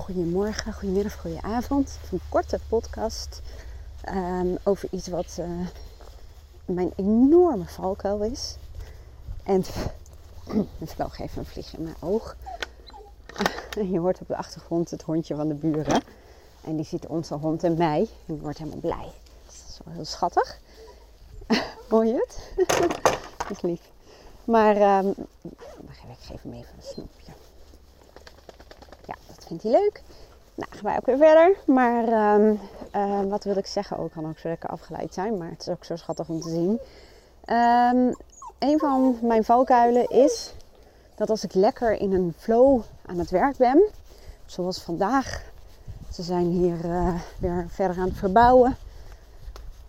goedemorgen, goedemiddag, goedenavond. Een korte podcast um, over iets wat uh, mijn enorme valkuil is. En er vloog even een vliegje in mijn oog. je hoort op de achtergrond het hondje van de buren. En die ziet onze hond en mij. En die wordt helemaal blij. Dat is wel heel schattig. Hoor je het? dat is lief. Maar um, ik geef hem even een snoepje vindt hij leuk. Nou, gaan wij ook weer verder. Maar ehm, ehm, wat wil ik zeggen? Ook oh, kan ook zo lekker afgeleid zijn, maar het is ook zo schattig om te zien. Um, een van mijn valkuilen is dat als ik lekker in een flow aan het werk ben, zoals vandaag. Ze zijn hier uh, weer verder aan het verbouwen.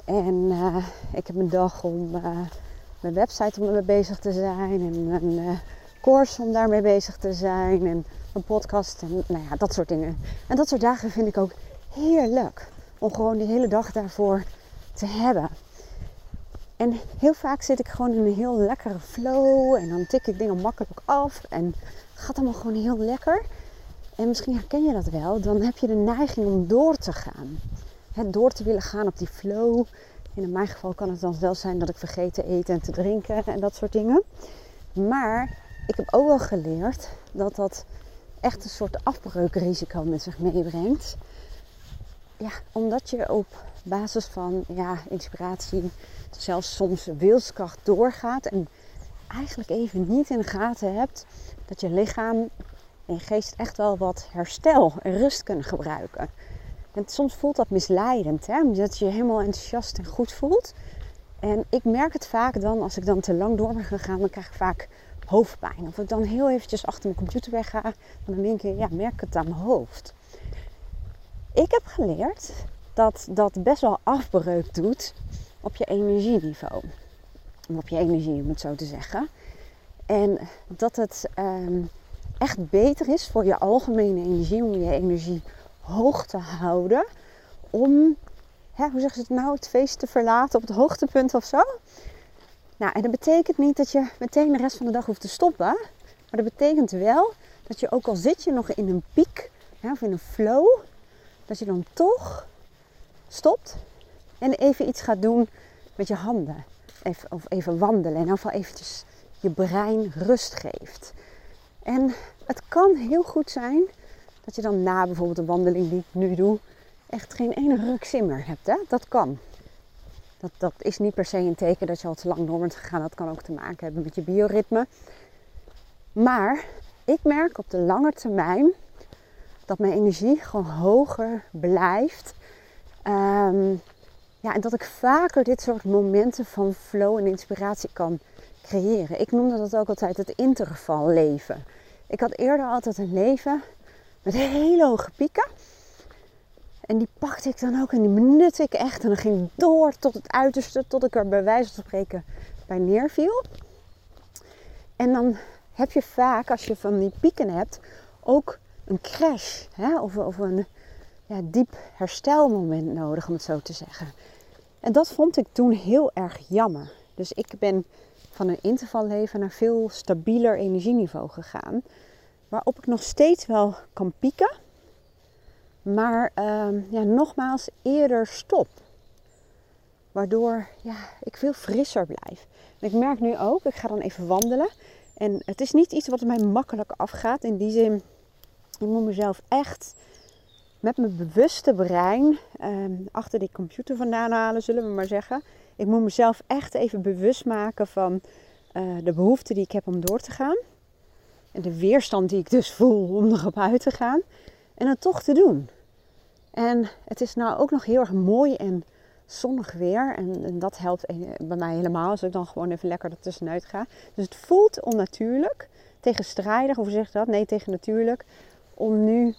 En uh, ik heb een dag om mijn website om mee bezig te zijn. En een course om daarmee bezig te zijn. En een podcast en nou ja, dat soort dingen. En dat soort dagen vind ik ook heerlijk. Om gewoon die hele dag daarvoor te hebben. En heel vaak zit ik gewoon in een heel lekkere flow. En dan tik ik dingen makkelijk af. En gaat allemaal gewoon heel lekker. En misschien herken je dat wel. Dan heb je de neiging om door te gaan. Door te willen gaan op die flow. In mijn geval kan het dan wel zijn dat ik vergeet te eten en te drinken en dat soort dingen. Maar ik heb ook wel geleerd dat dat echt een soort afbreukrisico met zich meebrengt. Ja, omdat je op basis van ja, inspiratie, zelfs soms wilskracht doorgaat en eigenlijk even niet in de gaten hebt dat je lichaam en geest echt wel wat herstel en rust kunnen gebruiken. En soms voelt dat misleidend, hè? omdat je je helemaal enthousiast en goed voelt. En ik merk het vaak dan, als ik dan te lang door ben gegaan, dan krijg ik vaak hoofdpijn. Of ik dan heel eventjes achter mijn computer wegga, dan denk ik, ja, merk het aan mijn hoofd. Ik heb geleerd dat dat best wel afbreuk doet op je energieniveau. Op je energie, om het zo te zeggen. En dat het um, echt beter is voor je algemene energie, om je energie hoog te houden. Om, hè, hoe zeggen ze het nou, het feest te verlaten op het hoogtepunt of zo. Nou, en dat betekent niet dat je meteen de rest van de dag hoeft te stoppen. Maar dat betekent wel dat je ook al zit je nog in een piek of in een flow, dat je dan toch stopt en even iets gaat doen met je handen. Even, of even wandelen. En in ieder eventjes je brein rust geeft. En het kan heel goed zijn dat je dan na bijvoorbeeld de wandeling die ik nu doe, echt geen ene rukzin meer hebt. Hè? Dat kan. Dat, dat is niet per se een teken dat je al te lang door bent gegaan. Dat kan ook te maken hebben met je bioritme. Maar ik merk op de lange termijn dat mijn energie gewoon hoger blijft. Ehm, ja, en dat ik vaker dit soort momenten van flow en inspiratie kan creëren. Ik noemde dat ook altijd het intervalleven. Ik had eerder altijd een leven met hele hoge pieken. En die pakte ik dan ook en die benutte ik echt. En dan ging door tot het uiterste, tot ik er bij wijze van spreken bij neerviel. En dan heb je vaak, als je van die pieken hebt, ook een crash. Hè? Of, of een ja, diep herstelmoment nodig, om het zo te zeggen. En dat vond ik toen heel erg jammer. Dus ik ben van een intervalleven naar veel stabieler energieniveau gegaan. Waarop ik nog steeds wel kan pieken. Maar uh, ja, nogmaals, eerder stop. Waardoor ja, ik veel frisser blijf. Ik merk nu ook, ik ga dan even wandelen. En het is niet iets wat mij makkelijk afgaat. In die zin, ik moet mezelf echt met mijn bewuste brein ehm, achter die computer vandaan halen, zullen we maar zeggen. Ik moet mezelf echt even bewust maken van uh, de behoefte die ik heb om door te gaan. En de weerstand die ik dus voel om erop uit te gaan. En het toch te doen. En het is nou ook nog heel erg mooi en zonnig weer. En, dat helpt bij mij helemaal als ik dan gewoon even lekker ertussenuit ga. Dus het voelt onnatuurlijk, tegenstrijdig, hoe zeg je dat? Nee, tegen natuurlijk, om nu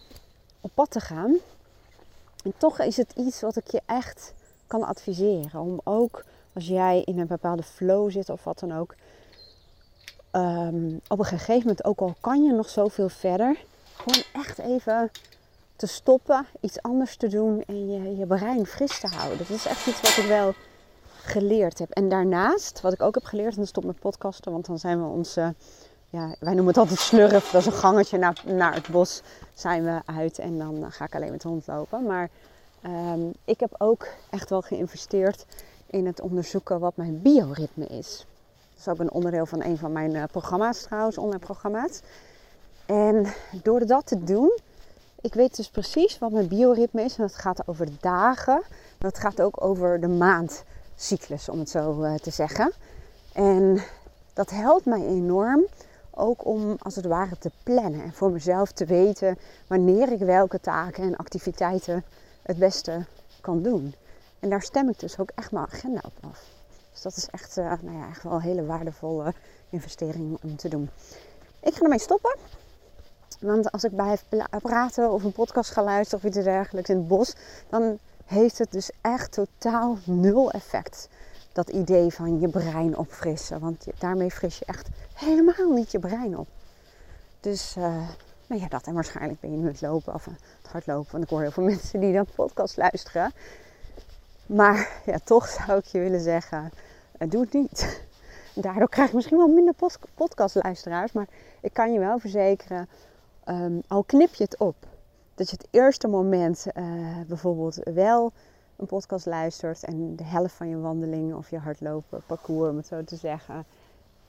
op pad te gaan. En toch is het iets wat ik je echt kan adviseren. Om ook als jij in een bepaalde flow zit of wat dan ook. Um, op een gegeven moment, ook al kan je nog zoveel verder, gewoon echt even te stoppen, iets anders te doen en je, je brein fris te houden. Dat is echt iets wat ik wel geleerd heb. En daarnaast, wat ik ook heb geleerd, en stop met podcasten, want dan zijn we onze ja, wij noemen het altijd slurf. Dat is een gangetje naar, naar het bos zijn we uit en dan ga ik alleen met de hond lopen. Maar ehm, ik heb ook echt wel geïnvesteerd in het onderzoeken wat mijn bioritme is. Dat is ook een onderdeel van een van mijn programma's trouwens, online programma's. En door dat te doen, ik weet dus precies wat mijn bioritme is. En dat gaat over de dagen. Dat gaat ook over de maandcyclus, om het zo uh, te zeggen. En dat helpt mij enorm. Ook om als het ware te plannen. En voor mezelf te weten wanneer ik welke taken en activiteiten het beste kan doen. En daar stem ik dus ook echt mijn agenda op af. Dus dat is echt, uh, nou ja, echt wel een hele waardevolle investering om te doen. Ik ga ermee stoppen. Want als ik blijf praten of een podcast ga luisteren of iets dergelijks in het bos, dan heeft het dus echt totaal nul effect. Dat idee van je brein opfrissen. Want daarmee fris je echt helemaal niet je brein op. Dus, uh, nou ja, dat. En waarschijnlijk ben je nu het lopen of het hardlopen. Want ik hoor heel veel mensen die dan podcast luisteren. Maar ja, toch zou ik je willen zeggen, doe het niet. Daardoor krijg je misschien wel minder podcastluisteraars. Maar ik kan je wel verzekeren, um, al knip je het op, dat je het eerste moment uh, bijvoorbeeld wel een podcast luistert en de helft van je wandeling of je hardlopen, parcours om het zo te zeggen,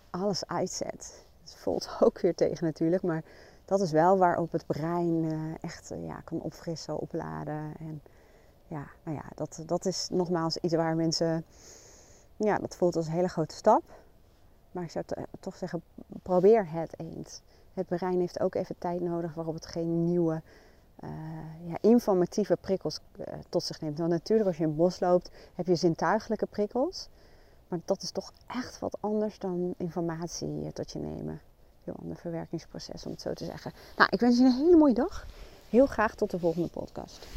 alles uitzet. Het voelt ook weer tegen natuurlijk, maar dat is wel waarop het brein uh, echt uh, ja, kan opfrissen, opladen. En ja, nou ja, dat, dat is nogmaals iets waar mensen, ja, dat voelt als een hele grote stap. Maar ik zou toch zeggen, probeer het eens. Het brein heeft ook even tijd nodig waarop het geen nieuwe uh, ja, informatieve prikkels uh, tot zich neemt. Want natuurlijk als je in het bos loopt heb je zintuigelijke prikkels. Maar dat is toch echt wat anders dan informatie tot je nemen. Heel ander verwerkingsproces om het zo te zeggen. Nou, ik wens je een hele mooie dag. Heel graag tot de volgende podcast.